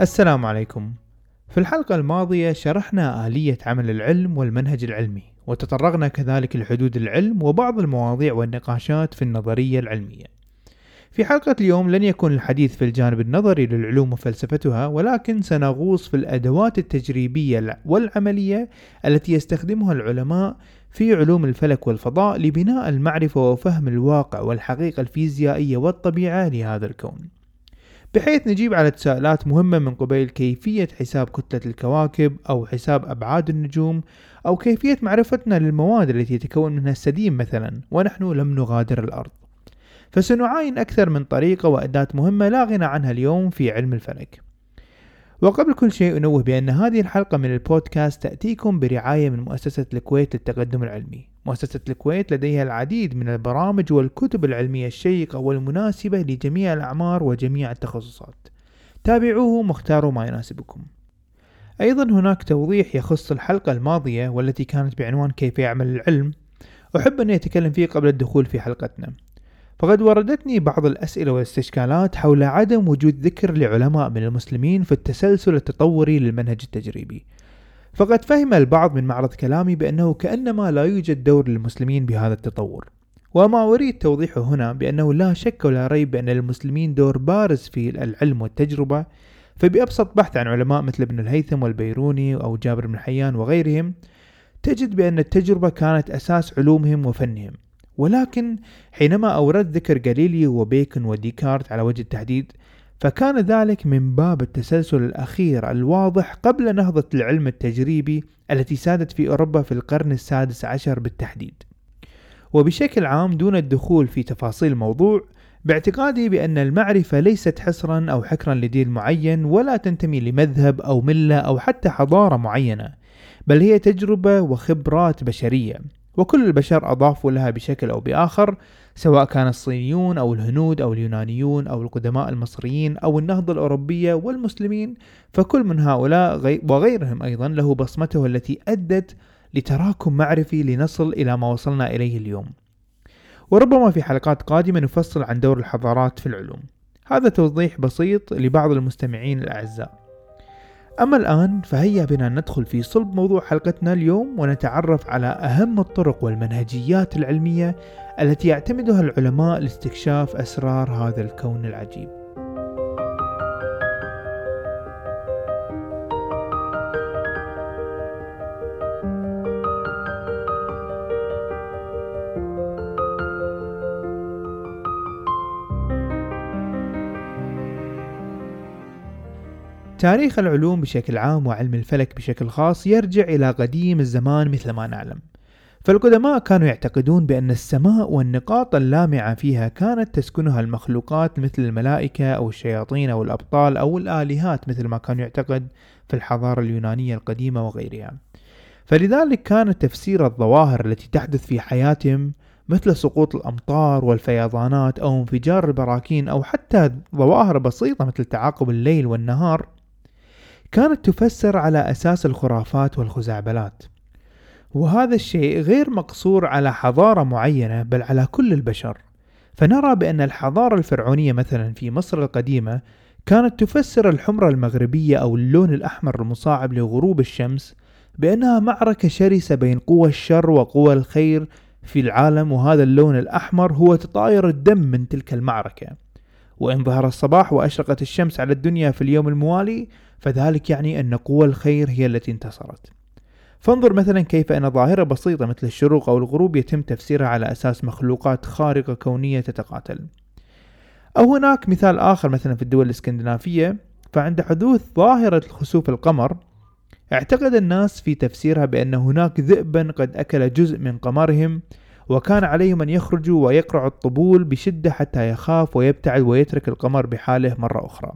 السلام عليكم. في الحلقة الماضية شرحنا آلية عمل العلم والمنهج العلمي وتطرقنا كذلك لحدود العلم وبعض المواضيع والنقاشات في النظرية العلمية. في حلقة اليوم لن يكون الحديث في الجانب النظري للعلوم وفلسفتها ولكن سنغوص في الأدوات التجريبية والعملية التي يستخدمها العلماء في علوم الفلك والفضاء لبناء المعرفة وفهم الواقع والحقيقة الفيزيائية والطبيعة لهذا الكون. بحيث نجيب على تساؤلات مهمة من قبيل كيفية حساب كتلة الكواكب أو حساب أبعاد النجوم أو كيفية معرفتنا للمواد التي يتكون منها السديم مثلا ونحن لم نغادر الأرض. فسنعاين أكثر من طريقة وأداة مهمة لا غنى عنها اليوم في علم الفلك. وقبل كل شيء أنوه بأن هذه الحلقة من البودكاست تأتيكم برعاية من مؤسسة الكويت للتقدم العلمي. مؤسسة الكويت لديها العديد من البرامج والكتب العلمية الشيقة والمناسبة لجميع الأعمار وجميع التخصصات. تابعوه واختاروا ما يناسبكم. أيضا هناك توضيح يخص الحلقة الماضية والتي كانت بعنوان كيف يعمل العلم. أحب أن أتكلم فيه قبل الدخول في حلقتنا. فقد وردتني بعض الأسئلة والاستشكالات حول عدم وجود ذكر لعلماء من المسلمين في التسلسل التطوري للمنهج التجريبي. فقد فهم البعض من معرض كلامي بأنه كأنما لا يوجد دور للمسلمين بهذا التطور. وما أريد توضيحه هنا بأنه لا شك ولا ريب بأن للمسلمين دور بارز في العلم والتجربة فبأبسط بحث عن علماء مثل ابن الهيثم والبيروني أو جابر بن حيان وغيرهم تجد بأن التجربة كانت أساس علومهم وفنهم. ولكن حينما أورد ذكر غاليليو وبيكون وديكارت على وجه التحديد فكان ذلك من باب التسلسل الأخير الواضح قبل نهضة العلم التجريبي التي سادت في أوروبا في القرن السادس عشر بالتحديد. وبشكل عام دون الدخول في تفاصيل الموضوع باعتقادي بأن المعرفة ليست حصرا أو حكرا لدين معين ولا تنتمي لمذهب أو ملة أو حتى حضارة معينة بل هي تجربة وخبرات بشرية وكل البشر أضافوا لها بشكل أو بآخر سواء كان الصينيون أو الهنود أو اليونانيون أو القدماء المصريين أو النهضة الأوروبية والمسلمين فكل من هؤلاء وغيرهم أيضا له بصمته التي أدت لتراكم معرفي لنصل إلى ما وصلنا إليه اليوم. وربما في حلقات قادمة نفصل عن دور الحضارات في العلوم. هذا توضيح بسيط لبعض المستمعين الأعزاء. أما الآن فهيا بنا ندخل في صلب موضوع حلقتنا اليوم ونتعرف على أهم الطرق والمنهجيات العلمية التي يعتمدها العلماء لاستكشاف أسرار هذا الكون العجيب. تاريخ العلوم بشكل عام وعلم الفلك بشكل خاص يرجع إلى قديم الزمان مثل ما نعلم. فالقدماء كانوا يعتقدون بأن السماء والنقاط اللامعة فيها كانت تسكنها المخلوقات مثل الملائكة أو الشياطين أو الأبطال أو الآلهات مثل ما كان يعتقد في الحضارة اليونانية القديمة وغيرها. فلذلك كان تفسير الظواهر التي تحدث في حياتهم مثل سقوط الأمطار والفيضانات أو انفجار البراكين أو حتى ظواهر بسيطة مثل تعاقب الليل والنهار كانت تفسر على أساس الخرافات والخزعبلات. وهذا الشيء غير مقصور على حضارة معينة بل على كل البشر. فنرى بأن الحضارة الفرعونية مثلا في مصر القديمة كانت تفسر الحمرة المغربية أو اللون الأحمر المصاعب لغروب الشمس بأنها معركة شرسة بين قوى الشر وقوى الخير في العالم وهذا اللون الأحمر هو تطاير الدم من تلك المعركة. وإن ظهر الصباح وأشرقت الشمس على الدنيا في اليوم الموالي فذلك يعني أن قوى الخير هي التي انتصرت. فانظر مثلا كيف أن ظاهرة بسيطة مثل الشروق أو الغروب يتم تفسيرها على أساس مخلوقات خارقة كونية تتقاتل. أو هناك مثال آخر مثلا في الدول الإسكندنافية فعند حدوث ظاهرة خسوف القمر اعتقد الناس في تفسيرها بأن هناك ذئبا قد أكل جزء من قمرهم وكان عليهم أن يخرجوا ويقرعوا الطبول بشدة حتى يخاف ويبتعد ويترك القمر بحاله مرة أخرى.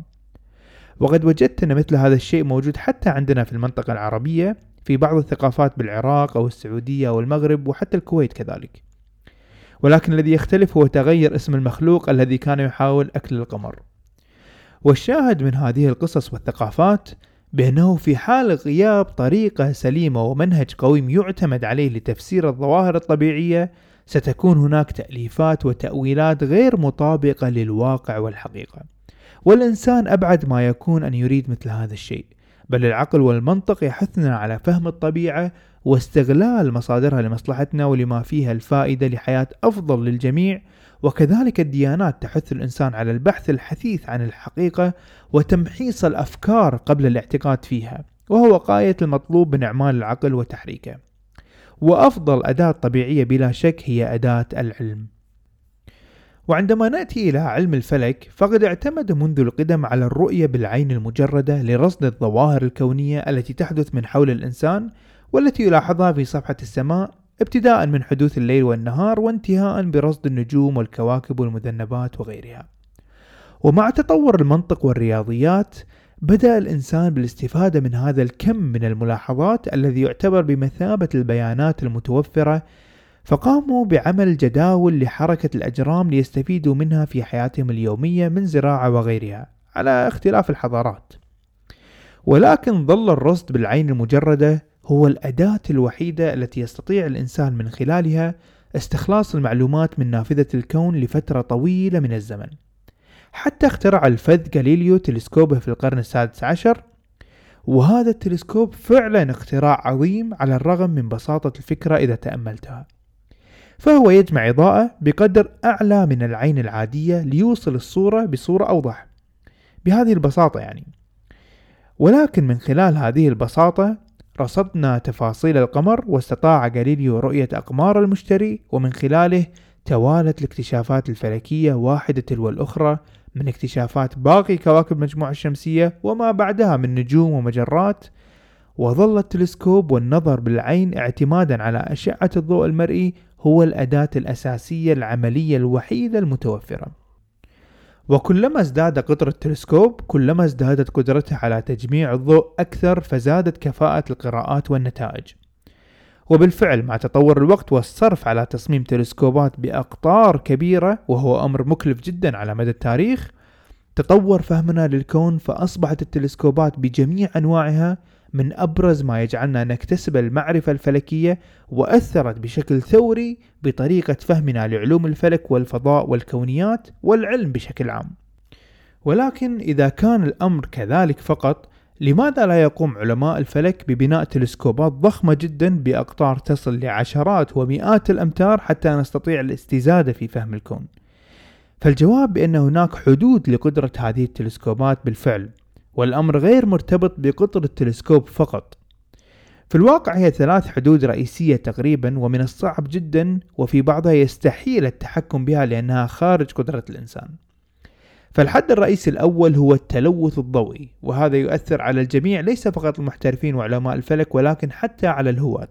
وقد وجدت أن مثل هذا الشيء موجود حتى عندنا في المنطقة العربية في بعض الثقافات بالعراق أو السعودية أو المغرب وحتى الكويت كذلك. ولكن الذي يختلف هو تغير اسم المخلوق الذي كان يحاول أكل القمر. والشاهد من هذه القصص والثقافات بأنه في حال غياب طريقة سليمة ومنهج قويم يعتمد عليه لتفسير الظواهر الطبيعية ستكون هناك تأليفات وتأويلات غير مطابقة للواقع والحقيقة. والإنسان أبعد ما يكون أن يريد مثل هذا الشيء بل العقل والمنطق يحثنا على فهم الطبيعة واستغلال مصادرها لمصلحتنا ولما فيها الفائدة لحياة أفضل للجميع وكذلك الديانات تحث الإنسان على البحث الحثيث عن الحقيقة وتمحيص الأفكار قبل الاعتقاد فيها وهو غاية المطلوب من إعمال العقل وتحريكه. وأفضل أداة طبيعية بلا شك هي أداة العلم. وعندما نأتي إلى علم الفلك فقد اعتمد منذ القدم على الرؤية بالعين المجردة لرصد الظواهر الكونية التي تحدث من حول الإنسان والتي يلاحظها في صفحة السماء ابتداء من حدوث الليل والنهار وانتهاء برصد النجوم والكواكب والمذنبات وغيرها. ومع تطور المنطق والرياضيات بدأ الإنسان بالاستفادة من هذا الكم من الملاحظات الذي يعتبر بمثابة البيانات المتوفرة فقاموا بعمل جداول لحركة الأجرام ليستفيدوا منها في حياتهم اليومية من زراعة وغيرها على اختلاف الحضارات. ولكن ظل الرصد بالعين المجردة هو الأداة الوحيدة التي يستطيع الإنسان من خلالها استخلاص المعلومات من نافذة الكون لفترة طويلة من الزمن. حتى اخترع الفذ غاليليو تلسكوبه في القرن السادس عشر وهذا التلسكوب فعلا اختراع عظيم على الرغم من بساطة الفكرة إذا تأملتها. فهو يجمع إضاءة بقدر أعلى من العين العادية ليوصل الصورة بصورة أوضح. بهذه البساطة يعني. ولكن من خلال هذه البساطة رصدنا تفاصيل القمر واستطاع غاليليو رؤية أقمار المشتري ومن خلاله توالت الاكتشافات الفلكية واحدة تلو الأخرى من اكتشافات باقي كواكب المجموعة الشمسية وما بعدها من نجوم ومجرات وظل التلسكوب والنظر بالعين اعتمادا على أشعة الضوء المرئي هو الأداة الأساسية العملية الوحيدة المتوفرة. وكلما ازداد قطر التلسكوب كلما ازدادت قدرته على تجميع الضوء أكثر فزادت كفاءة القراءات والنتائج. وبالفعل مع تطور الوقت والصرف على تصميم تلسكوبات بأقطار كبيرة وهو أمر مكلف جدا على مدى التاريخ تطور فهمنا للكون فأصبحت التلسكوبات بجميع أنواعها من أبرز ما يجعلنا نكتسب المعرفة الفلكية وأثرت بشكل ثوري بطريقة فهمنا لعلوم الفلك والفضاء والكونيات والعلم بشكل عام. ولكن إذا كان الأمر كذلك فقط لماذا لا يقوم علماء الفلك ببناء تلسكوبات ضخمة جدا بأقطار تصل لعشرات ومئات الأمتار حتى نستطيع الاستزادة في فهم الكون؟ فالجواب بأن هناك حدود لقدرة هذه التلسكوبات بالفعل والأمر غير مرتبط بقطر التلسكوب فقط. في الواقع هي ثلاث حدود رئيسية تقريبا ومن الصعب جدا وفي بعضها يستحيل التحكم بها لأنها خارج قدرة الإنسان. فالحد الرئيسي الأول هو التلوث الضوئي وهذا يؤثر على الجميع ليس فقط المحترفين وعلماء الفلك ولكن حتى على الهواة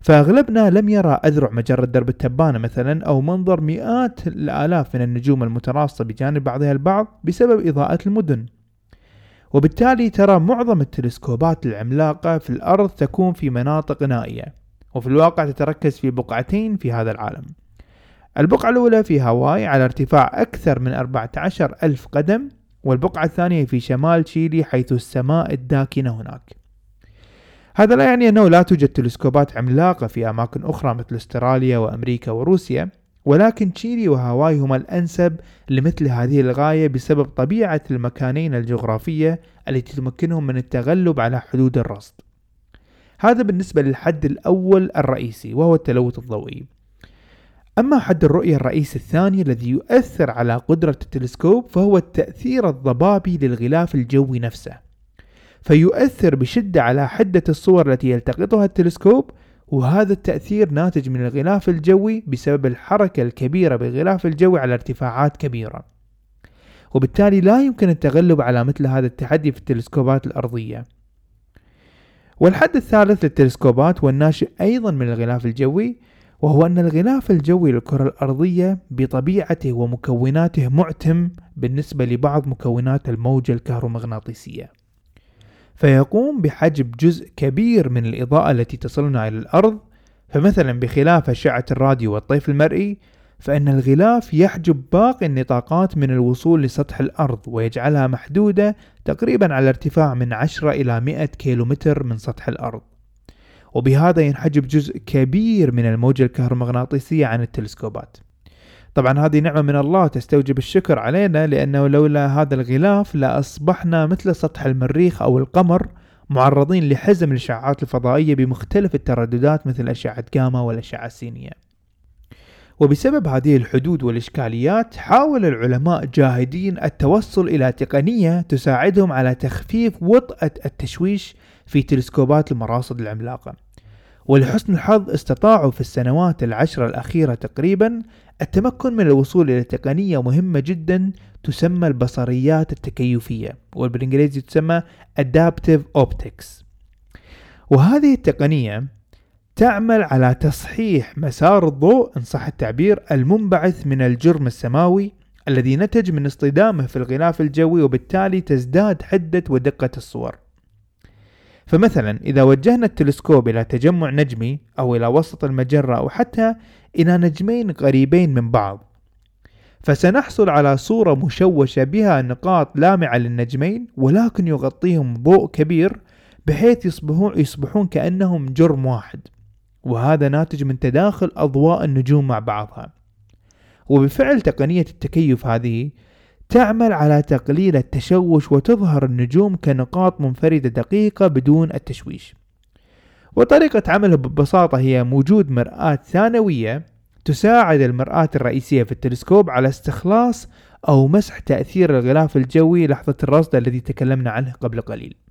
فأغلبنا لم يرى أذرع مجرة درب التبانة مثلا أو منظر مئات الآلاف من النجوم المتراصة بجانب بعضها البعض بسبب إضاءة المدن. وبالتالي ترى معظم التلسكوبات العملاقة في الأرض تكون في مناطق نائية وفي الواقع تتركز في بقعتين في هذا العالم. البقعة الأولى في هاواي على ارتفاع أكثر من 14 ألف قدم والبقعة الثانية في شمال تشيلي حيث السماء الداكنة هناك. هذا لا يعني أنه لا توجد تلسكوبات عملاقة في أماكن أخرى مثل أستراليا وأمريكا وروسيا ولكن تشيلي وهاواي هما الأنسب لمثل هذه الغاية بسبب طبيعة المكانين الجغرافية التي تمكنهم من التغلب على حدود الرصد. هذا بالنسبة للحد الأول الرئيسي وهو التلوث الضوئي. أما حد الرؤية الرئيسي الثاني الذي يؤثر على قدرة التلسكوب فهو التأثير الضبابي للغلاف الجوي نفسه. فيؤثر بشدة على حدة الصور التي يلتقطها التلسكوب وهذا التأثير ناتج من الغلاف الجوي بسبب الحركة الكبيرة بالغلاف الجوي على ارتفاعات كبيرة. وبالتالي لا يمكن التغلب على مثل هذا التحدي في التلسكوبات الأرضية. والحد الثالث للتلسكوبات والناشئ أيضا من الغلاف الجوي وهو أن الغلاف الجوي للكرة الأرضية بطبيعته ومكوناته معتم بالنسبة لبعض مكونات الموجة الكهرومغناطيسية. فيقوم بحجب جزء كبير من الإضاءة التي تصلنا إلى الأرض. فمثلا بخلاف أشعة الراديو والطيف المرئي فإن الغلاف يحجب باقي النطاقات من الوصول لسطح الأرض ويجعلها محدودة تقريبا على ارتفاع من 10 إلى 100 كيلومتر من سطح الأرض. وبهذا ينحجب جزء كبير من الموجة الكهرومغناطيسية عن التلسكوبات. طبعا هذه نعمة من الله تستوجب الشكر علينا لأنه لولا هذا الغلاف لأصبحنا مثل سطح المريخ أو القمر معرضين لحزم الإشعاعات الفضائية بمختلف الترددات مثل أشعة جاما والأشعة السينية. وبسبب هذه الحدود والإشكاليات حاول العلماء جاهدين التوصل إلى تقنية تساعدهم على تخفيف وطأة التشويش في تلسكوبات المراصد العملاقة. ولحسن الحظ استطاعوا في السنوات العشرة الأخيرة تقريبا التمكن من الوصول إلى تقنية مهمة جدا تسمى البصريات التكيفية وبالإنجليزي تسمى Adaptive Optics. وهذه التقنية تعمل على تصحيح مسار الضوء إن صح التعبير المنبعث من الجرم السماوي الذي نتج من اصطدامه في الغلاف الجوي وبالتالي تزداد حدة ودقة الصور. فمثلا إذا وجهنا التلسكوب إلى تجمع نجمي أو إلى وسط المجرة أو حتى إلى نجمين قريبين من بعض فسنحصل على صورة مشوشة بها نقاط لامعة للنجمين ولكن يغطيهم ضوء كبير بحيث يصبحون, يصبحون كأنهم جرم واحد. وهذا ناتج من تداخل أضواء النجوم مع بعضها. وبفعل تقنية التكيف هذه تعمل على تقليل التشوش وتظهر النجوم كنقاط منفردة دقيقة بدون التشويش. وطريقة عمله ببساطة هي وجود مرآة ثانوية تساعد المرآة الرئيسية في التلسكوب على استخلاص أو مسح تأثير الغلاف الجوي لحظة الرصد الذي تكلمنا عنه قبل قليل.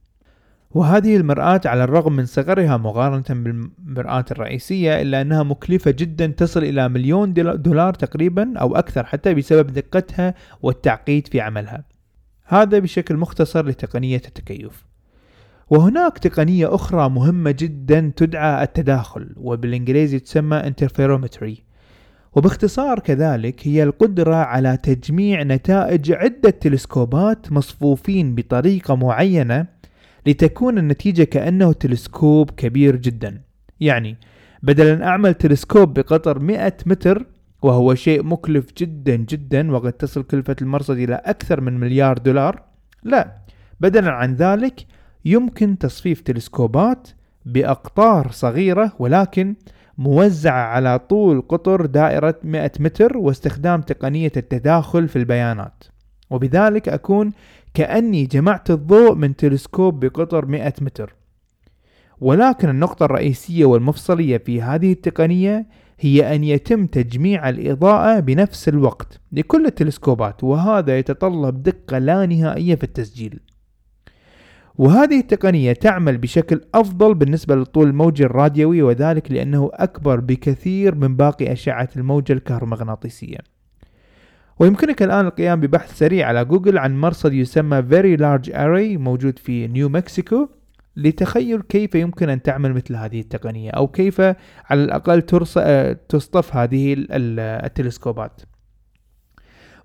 وهذه المرآة على الرغم من صغرها مقارنة بالمرآة الرئيسية إلا أنها مكلفة جدا تصل إلى مليون دولار تقريبا أو أكثر حتى بسبب دقتها والتعقيد في عملها. هذا بشكل مختصر لتقنية التكيف. وهناك تقنية أخرى مهمة جدا تدعى التداخل وبالإنجليزي تسمى interferometry. وباختصار كذلك هي القدرة على تجميع نتائج عدة تلسكوبات مصفوفين بطريقة معينة لتكون النتيجة كأنه تلسكوب كبير جدا. يعني بدل أن أعمل تلسكوب بقطر 100 متر وهو شيء مكلف جدا جدا وقد تصل كلفة المرصد إلى أكثر من مليار دولار. لا بدلا عن ذلك يمكن تصفيف تلسكوبات بأقطار صغيرة ولكن موزعة على طول قطر دائرة 100 متر واستخدام تقنية التداخل في البيانات. وبذلك أكون كأني جمعت الضوء من تلسكوب بقطر 100 متر. ولكن النقطة الرئيسية والمفصلية في هذه التقنية هي أن يتم تجميع الإضاءة بنفس الوقت لكل التلسكوبات وهذا يتطلب دقة لا نهائية في التسجيل. وهذه التقنية تعمل بشكل أفضل بالنسبة للطول الموجي الراديوي وذلك لأنه أكبر بكثير من باقي أشعة الموجة الكهرومغناطيسية. ويمكنك الآن القيام ببحث سريع على جوجل عن مرصد يسمى Very Large Array موجود في نيو مكسيكو لتخيل كيف يمكن أن تعمل مثل هذه التقنية أو كيف على الأقل تصطف هذه التلسكوبات.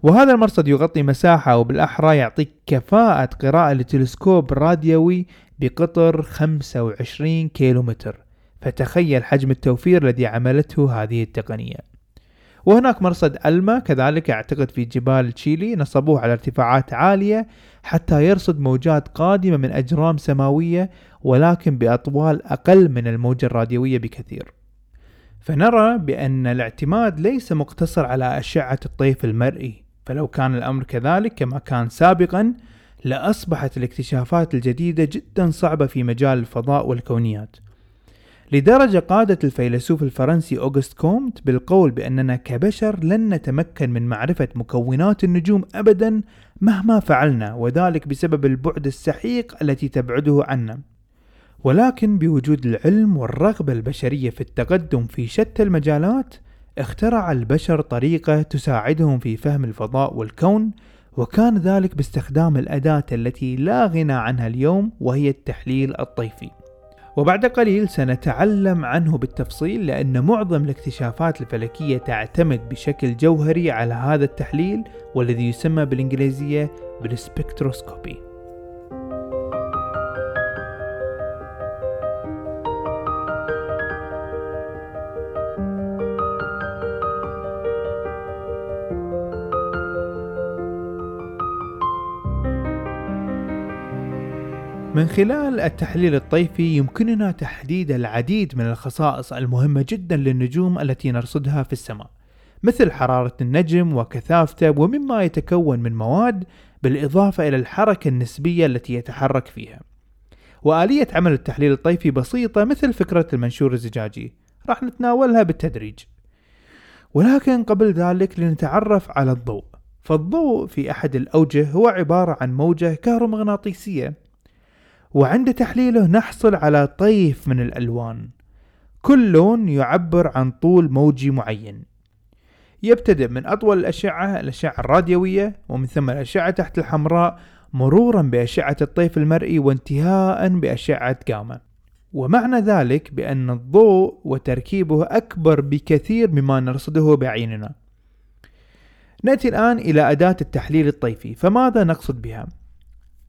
وهذا المرصد يغطي مساحة وبالأحرى يعطيك كفاءة قراءة لتلسكوب راديوي بقطر 25 كيلومتر. فتخيل حجم التوفير الذي عملته هذه التقنية. وهناك مرصد ألما كذلك أعتقد في جبال تشيلي نصبوه على ارتفاعات عالية حتى يرصد موجات قادمة من أجرام سماوية ولكن بأطوال أقل من الموجة الراديوية بكثير. فنرى بأن الاعتماد ليس مقتصر على أشعة الطيف المرئي فلو كان الأمر كذلك كما كان سابقا لأصبحت الاكتشافات الجديدة جدا صعبة في مجال الفضاء والكونيات. لدرجة قادت الفيلسوف الفرنسي أوغست كومت بالقول بأننا كبشر لن نتمكن من معرفة مكونات النجوم أبدا مهما فعلنا وذلك بسبب البعد السحيق التي تبعده عنا. ولكن بوجود العلم والرغبة البشرية في التقدم في شتى المجالات اخترع البشر طريقة تساعدهم في فهم الفضاء والكون وكان ذلك باستخدام الأداة التي لا غنى عنها اليوم وهي التحليل الطيفي. وبعد قليل سنتعلم عنه بالتفصيل لأن معظم الاكتشافات الفلكية تعتمد بشكل جوهري على هذا التحليل والذي يسمى بالإنجليزية بالسبكتروسكوبي من خلال التحليل الطيفي يمكننا تحديد العديد من الخصائص المهمة جدا للنجوم التي نرصدها في السماء مثل حرارة النجم وكثافته ومما يتكون من مواد بالإضافة إلى الحركة النسبية التي يتحرك فيها. وآلية عمل التحليل الطيفي بسيطة مثل فكرة المنشور الزجاجي راح نتناولها بالتدريج. ولكن قبل ذلك لنتعرف على الضوء. فالضوء في أحد الأوجه هو عبارة عن موجة كهرومغناطيسية وعند تحليله نحصل على طيف من الألوان. كل لون يعبر عن طول موجي معين. يبتدئ من أطول الأشعة الأشعة الراديوية ومن ثم الأشعة تحت الحمراء مرورا بأشعة الطيف المرئي وانتهاء بأشعة جاما. ومعنى ذلك بأن الضوء وتركيبه أكبر بكثير مما نرصده بعيننا. نأتي الآن إلى أداة التحليل الطيفي فماذا نقصد بها؟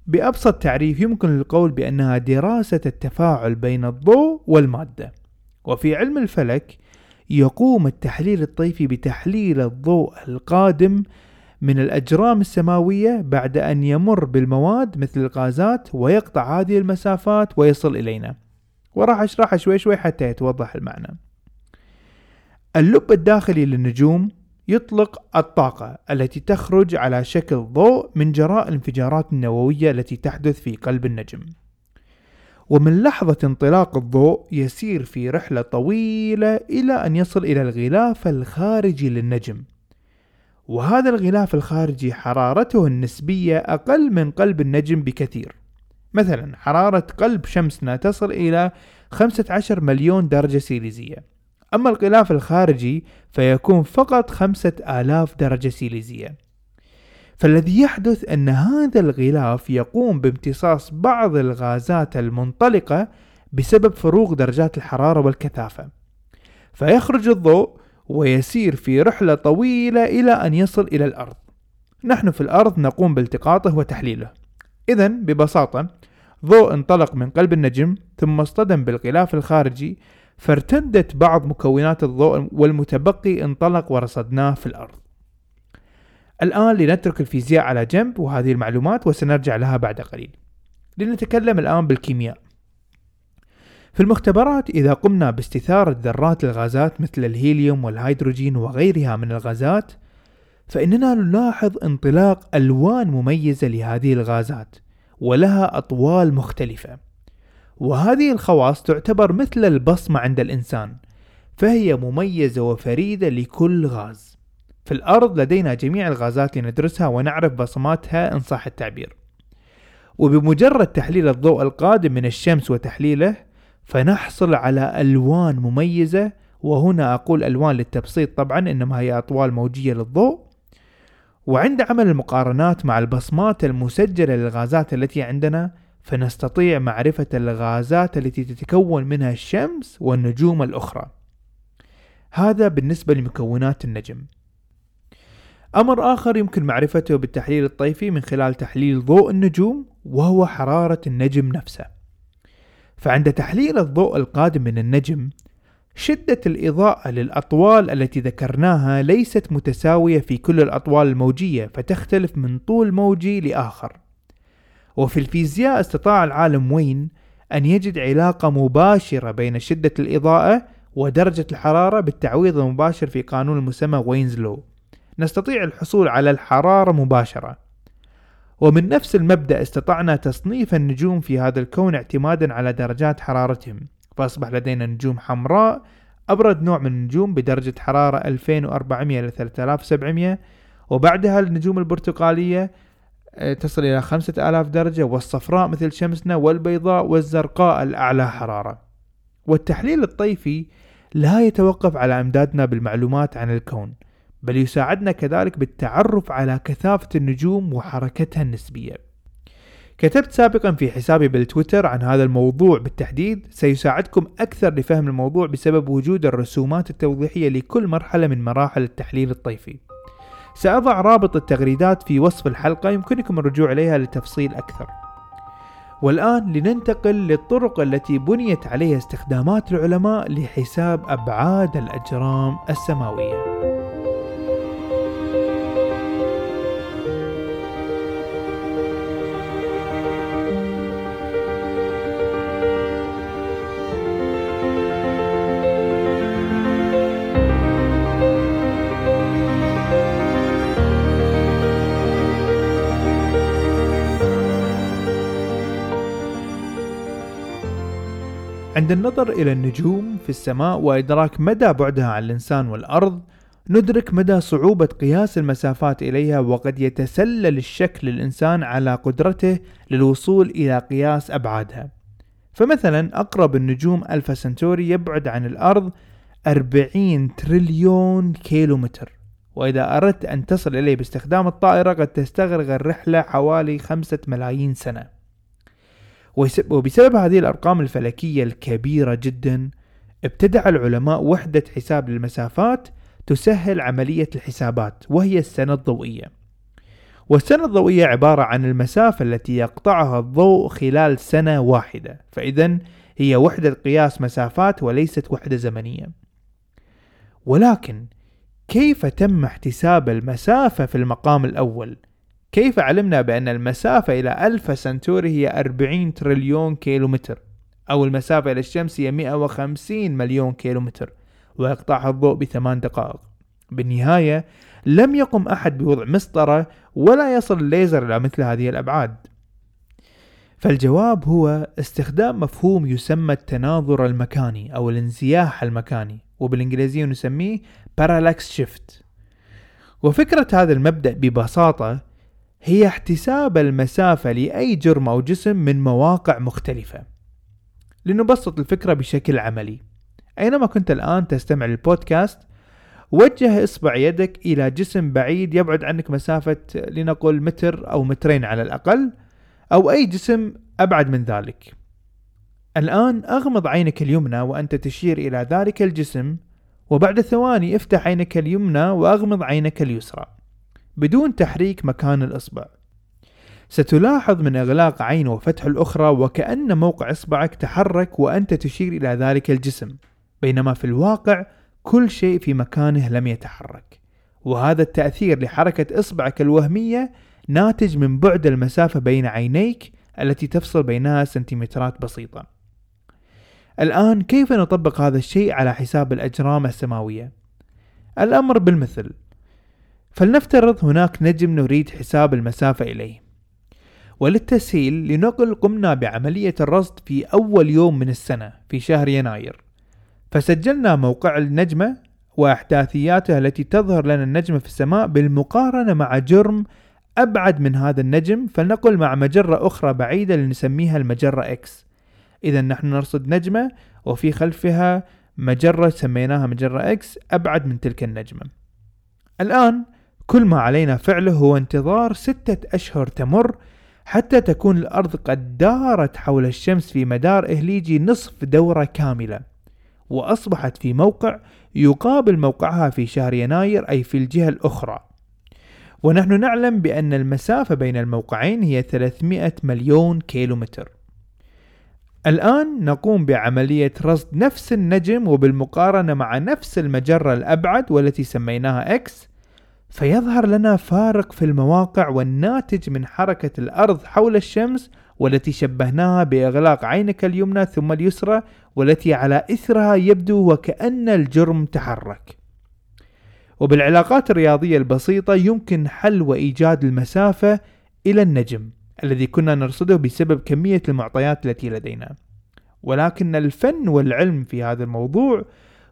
بأبسط تعريف يمكن القول بأنها دراسة التفاعل بين الضوء والمادة. وفي علم الفلك يقوم التحليل الطيفي بتحليل الضوء القادم من الأجرام السماوية بعد أن يمر بالمواد مثل الغازات ويقطع هذه المسافات ويصل إلينا. وراح أشرحها شوي شوي حتى يتوضح المعنى. اللب الداخلي للنجوم يطلق الطاقة التي تخرج على شكل ضوء من جراء الانفجارات النووية التي تحدث في قلب النجم. ومن لحظة انطلاق الضوء يسير في رحلة طويلة إلى أن يصل إلى الغلاف الخارجي للنجم. وهذا الغلاف الخارجي حرارته النسبية أقل من قلب النجم بكثير. مثلا حرارة قلب شمسنا تصل إلى 15 مليون درجة سيليزية. أما الغلاف الخارجي فيكون فقط خمسة آلاف درجة سيليزية. فالذي يحدث أن هذا الغلاف يقوم بامتصاص بعض الغازات المنطلقة بسبب فروق درجات الحرارة والكثافة. فيخرج الضوء ويسير في رحلة طويلة إلى أن يصل إلى الأرض. نحن في الأرض نقوم بالتقاطه وتحليله. إذا ببساطة ضوء انطلق من قلب النجم ثم اصطدم بالغلاف الخارجي فارتدت بعض مكونات الضوء والمتبقي انطلق ورصدناه في الأرض. الآن لنترك الفيزياء على جنب وهذه المعلومات وسنرجع لها بعد قليل. لنتكلم الآن بالكيمياء. في المختبرات إذا قمنا باستثارة ذرات الغازات مثل الهيليوم والهيدروجين وغيرها من الغازات فإننا نلاحظ انطلاق ألوان مميزة لهذه الغازات ولها أطوال مختلفة. وهذه الخواص تعتبر مثل البصمة عند الإنسان فهي مميزة وفريدة لكل غاز. في الأرض لدينا جميع الغازات لندرسها ونعرف بصماتها إن صح التعبير. وبمجرد تحليل الضوء القادم من الشمس وتحليله فنحصل على ألوان مميزة. وهنا أقول ألوان للتبسيط طبعا إنما هي أطوال موجية للضوء. وعند عمل المقارنات مع البصمات المسجلة للغازات التي عندنا فنستطيع معرفة الغازات التي تتكون منها الشمس والنجوم الأخرى. هذا بالنسبة لمكونات النجم. أمر آخر يمكن معرفته بالتحليل الطيفي من خلال تحليل ضوء النجوم وهو حرارة النجم نفسه. فعند تحليل الضوء القادم من النجم، شدة الإضاءة للأطوال التي ذكرناها ليست متساوية في كل الأطوال الموجية فتختلف من طول موجي لآخر. وفي الفيزياء استطاع العالم وين أن يجد علاقة مباشرة بين شدة الإضاءة ودرجة الحرارة بالتعويض المباشر في قانون المسمى وينز لو نستطيع الحصول على الحرارة مباشرة. ومن نفس المبدأ استطعنا تصنيف النجوم في هذا الكون اعتمادا على درجات حرارتهم. فأصبح لدينا نجوم حمراء أبرد نوع من النجوم بدرجة حرارة 2400 إلى 3700 وبعدها النجوم البرتقالية تصل إلى خمسة آلاف درجة والصفراء مثل شمسنا والبيضاء والزرقاء الأعلى حرارة. والتحليل الطيفي لا يتوقف على إمدادنا بالمعلومات عن الكون بل يساعدنا كذلك بالتعرف على كثافة النجوم وحركتها النسبية. كتبت سابقا في حسابي بالتويتر عن هذا الموضوع بالتحديد. سيساعدكم أكثر لفهم الموضوع بسبب وجود الرسومات التوضيحية لكل مرحلة من مراحل التحليل الطيفي. سأضع رابط التغريدات في وصف الحلقة يمكنكم الرجوع إليها لتفصيل أكثر. والآن لننتقل للطرق التي بنيت عليها استخدامات العلماء لحساب أبعاد الأجرام السماوية. عند النظر إلى النجوم في السماء وإدراك مدى بعدها عن الإنسان والأرض ندرك مدى صعوبة قياس المسافات إليها وقد يتسلل الشك للإنسان على قدرته للوصول إلى قياس أبعادها. فمثلا أقرب النجوم ألفا سنتوري يبعد عن الأرض 40 تريليون كيلومتر. وإذا أردت أن تصل إليه باستخدام الطائرة قد تستغرق الرحلة حوالي خمسة ملايين سنة. وبسبب هذه الأرقام الفلكية الكبيرة جدا ابتدع العلماء وحدة حساب للمسافات تسهل عملية الحسابات وهي السنة الضوئية. والسنة الضوئية عبارة عن المسافة التي يقطعها الضوء خلال سنة واحدة فإذا هي وحدة قياس مسافات وليست وحدة زمنية. ولكن كيف تم احتساب المسافة في المقام الأول؟ كيف علمنا بأن المسافة إلى ألفا سنتوري هي 40 تريليون كيلومتر؟ أو المسافة إلى الشمس هي 150 مليون كيلومتر ويقطعها الضوء بثمان دقائق. بالنهاية لم يقم أحد بوضع مسطرة ولا يصل الليزر إلى مثل هذه الأبعاد. فالجواب هو استخدام مفهوم يسمى التناظر المكاني أو الانزياح المكاني وبالإنجليزية نسميه parallax shift. وفكرة هذا المبدأ ببساطة هي احتساب المسافة لأي جرم أو جسم من مواقع مختلفة. لنبسط الفكرة بشكل عملي. أينما كنت الآن تستمع للبودكاست وجه إصبع يدك إلى جسم بعيد يبعد عنك مسافة لنقل متر أو مترين على الأقل أو أي جسم أبعد من ذلك. الآن أغمض عينك اليمنى وأنت تشير إلى ذلك الجسم وبعد ثواني افتح عينك اليمنى وأغمض عينك اليسرى. بدون تحريك مكان الإصبع. ستلاحظ من إغلاق عين وفتح الأخرى وكأن موقع إصبعك تحرك وأنت تشير إلى ذلك الجسم. بينما في الواقع كل شيء في مكانه لم يتحرك. وهذا التأثير لحركة إصبعك الوهمية ناتج من بعد المسافة بين عينيك التي تفصل بينها سنتيمترات بسيطة. الآن كيف نطبق هذا الشيء على حساب الأجرام السماوية؟ الأمر بالمثل. فلنفترض هناك نجم نريد حساب المسافة إليه. وللتسهيل لنقل قمنا بعملية الرصد في أول يوم من السنة في شهر يناير. فسجلنا موقع النجمة وأحداثياتها التي تظهر لنا النجمة في السماء بالمقارنة مع جرم أبعد من هذا النجم فلنقل مع مجرة أخرى بعيدة لنسميها المجرة إكس إذا نحن نرصد نجمة وفي خلفها مجرة سميناها مجرة إكس أبعد من تلك النجمة. الآن كل ما علينا فعله هو انتظار ستة أشهر تمر حتى تكون الأرض قد دارت حول الشمس في مدار إهليجي نصف دورة كاملة وأصبحت في موقع يقابل موقعها في شهر يناير أي في الجهة الأخرى. ونحن نعلم بأن المسافة بين الموقعين هي 300 مليون كيلومتر. الآن نقوم بعملية رصد نفس النجم وبالمقارنة مع نفس المجرة الأبعد والتي سميناها X فيظهر لنا فارق في المواقع والناتج من حركة الأرض حول الشمس والتي شبهناها بإغلاق عينك اليمنى ثم اليسرى والتي على إثرها يبدو وكأن الجرم تحرك. وبالعلاقات الرياضية البسيطة يمكن حل وإيجاد المسافة إلى النجم الذي كنا نرصده بسبب كمية المعطيات التي لدينا. ولكن الفن والعلم في هذا الموضوع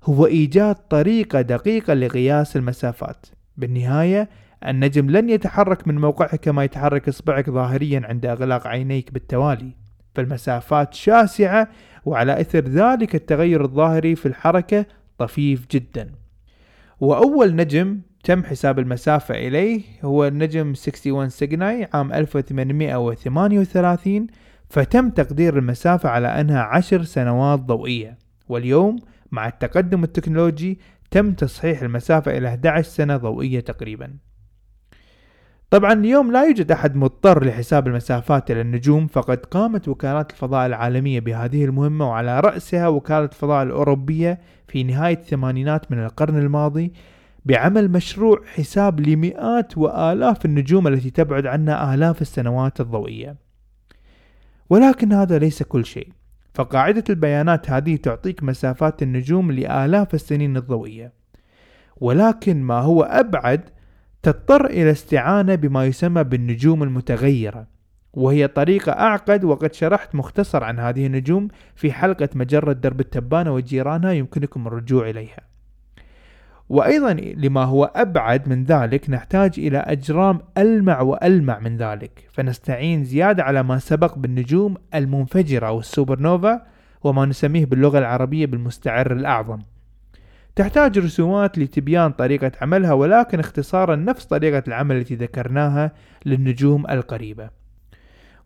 هو إيجاد طريقة دقيقة لقياس المسافات. بالنهاية النجم لن يتحرك من موقعه كما يتحرك إصبعك ظاهريا عند إغلاق عينيك بالتوالي. فالمسافات شاسعة وعلى إثر ذلك التغير الظاهري في الحركة طفيف جدا. وأول نجم تم حساب المسافة إليه هو النجم 61 سيجناي عام 1838 فتم تقدير المسافة على أنها عشر سنوات ضوئية. واليوم مع التقدم التكنولوجي تم تصحيح المسافة إلى 11 سنة ضوئية تقريبا. طبعا اليوم لا يوجد أحد مضطر لحساب المسافات إلى النجوم فقد قامت وكالات الفضاء العالمية بهذه المهمة وعلى رأسها وكالة الفضاء الأوروبية في نهاية الثمانينات من القرن الماضي بعمل مشروع حساب لمئات وآلاف النجوم التي تبعد عنا آلاف السنوات الضوئية. ولكن هذا ليس كل شيء. فقاعدة البيانات هذه تعطيك مسافات النجوم لآلاف السنين الضوئية. ولكن ما هو أبعد تضطر إلى استعانة بما يسمى بالنجوم المتغيرة. وهي طريقة أعقد وقد شرحت مختصر عن هذه النجوم في حلقة مجرة درب التبانة وجيرانها يمكنكم الرجوع إليها. وأيضا لما هو أبعد من ذلك نحتاج إلى أجرام ألمع وألمع من ذلك. فنستعين زيادة على ما سبق بالنجوم المنفجرة أو السوبر نوفا وما نسميه باللغة العربية بالمستعر الأعظم. تحتاج رسومات لتبيان طريقة عملها ولكن اختصارا نفس طريقة العمل التي ذكرناها للنجوم القريبة.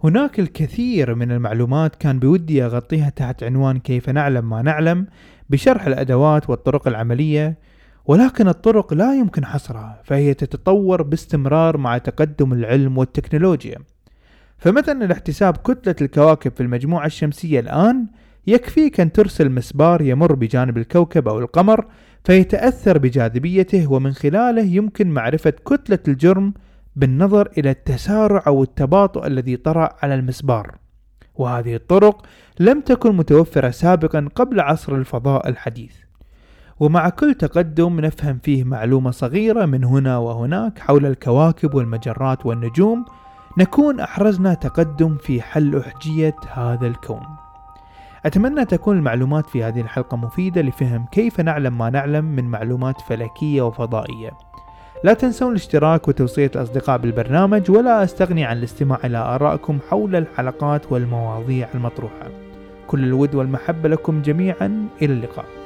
هناك الكثير من المعلومات كان بودي أغطيها تحت عنوان كيف نعلم ما نعلم بشرح الأدوات والطرق العملية ولكن الطرق لا يمكن حصرها فهي تتطور باستمرار مع تقدم العلم والتكنولوجيا. فمثلا لاحتساب كتلة الكواكب في المجموعة الشمسية الآن يكفيك أن ترسل مسبار يمر بجانب الكوكب أو القمر فيتأثر بجاذبيته ومن خلاله يمكن معرفة كتلة الجرم بالنظر إلى التسارع أو التباطؤ الذي طرأ على المسبار. وهذه الطرق لم تكن متوفرة سابقا قبل عصر الفضاء الحديث. ومع كل تقدم نفهم فيه معلومة صغيرة من هنا وهناك حول الكواكب والمجرات والنجوم نكون أحرزنا تقدم في حل أحجية هذا الكون. أتمنى تكون المعلومات في هذه الحلقة مفيدة لفهم كيف نعلم ما نعلم من معلومات فلكية وفضائية. لا تنسون الاشتراك وتوصية الأصدقاء بالبرنامج ولا أستغني عن الاستماع إلى آرائكم حول الحلقات والمواضيع المطروحة. كل الود والمحبة لكم جميعا إلى اللقاء.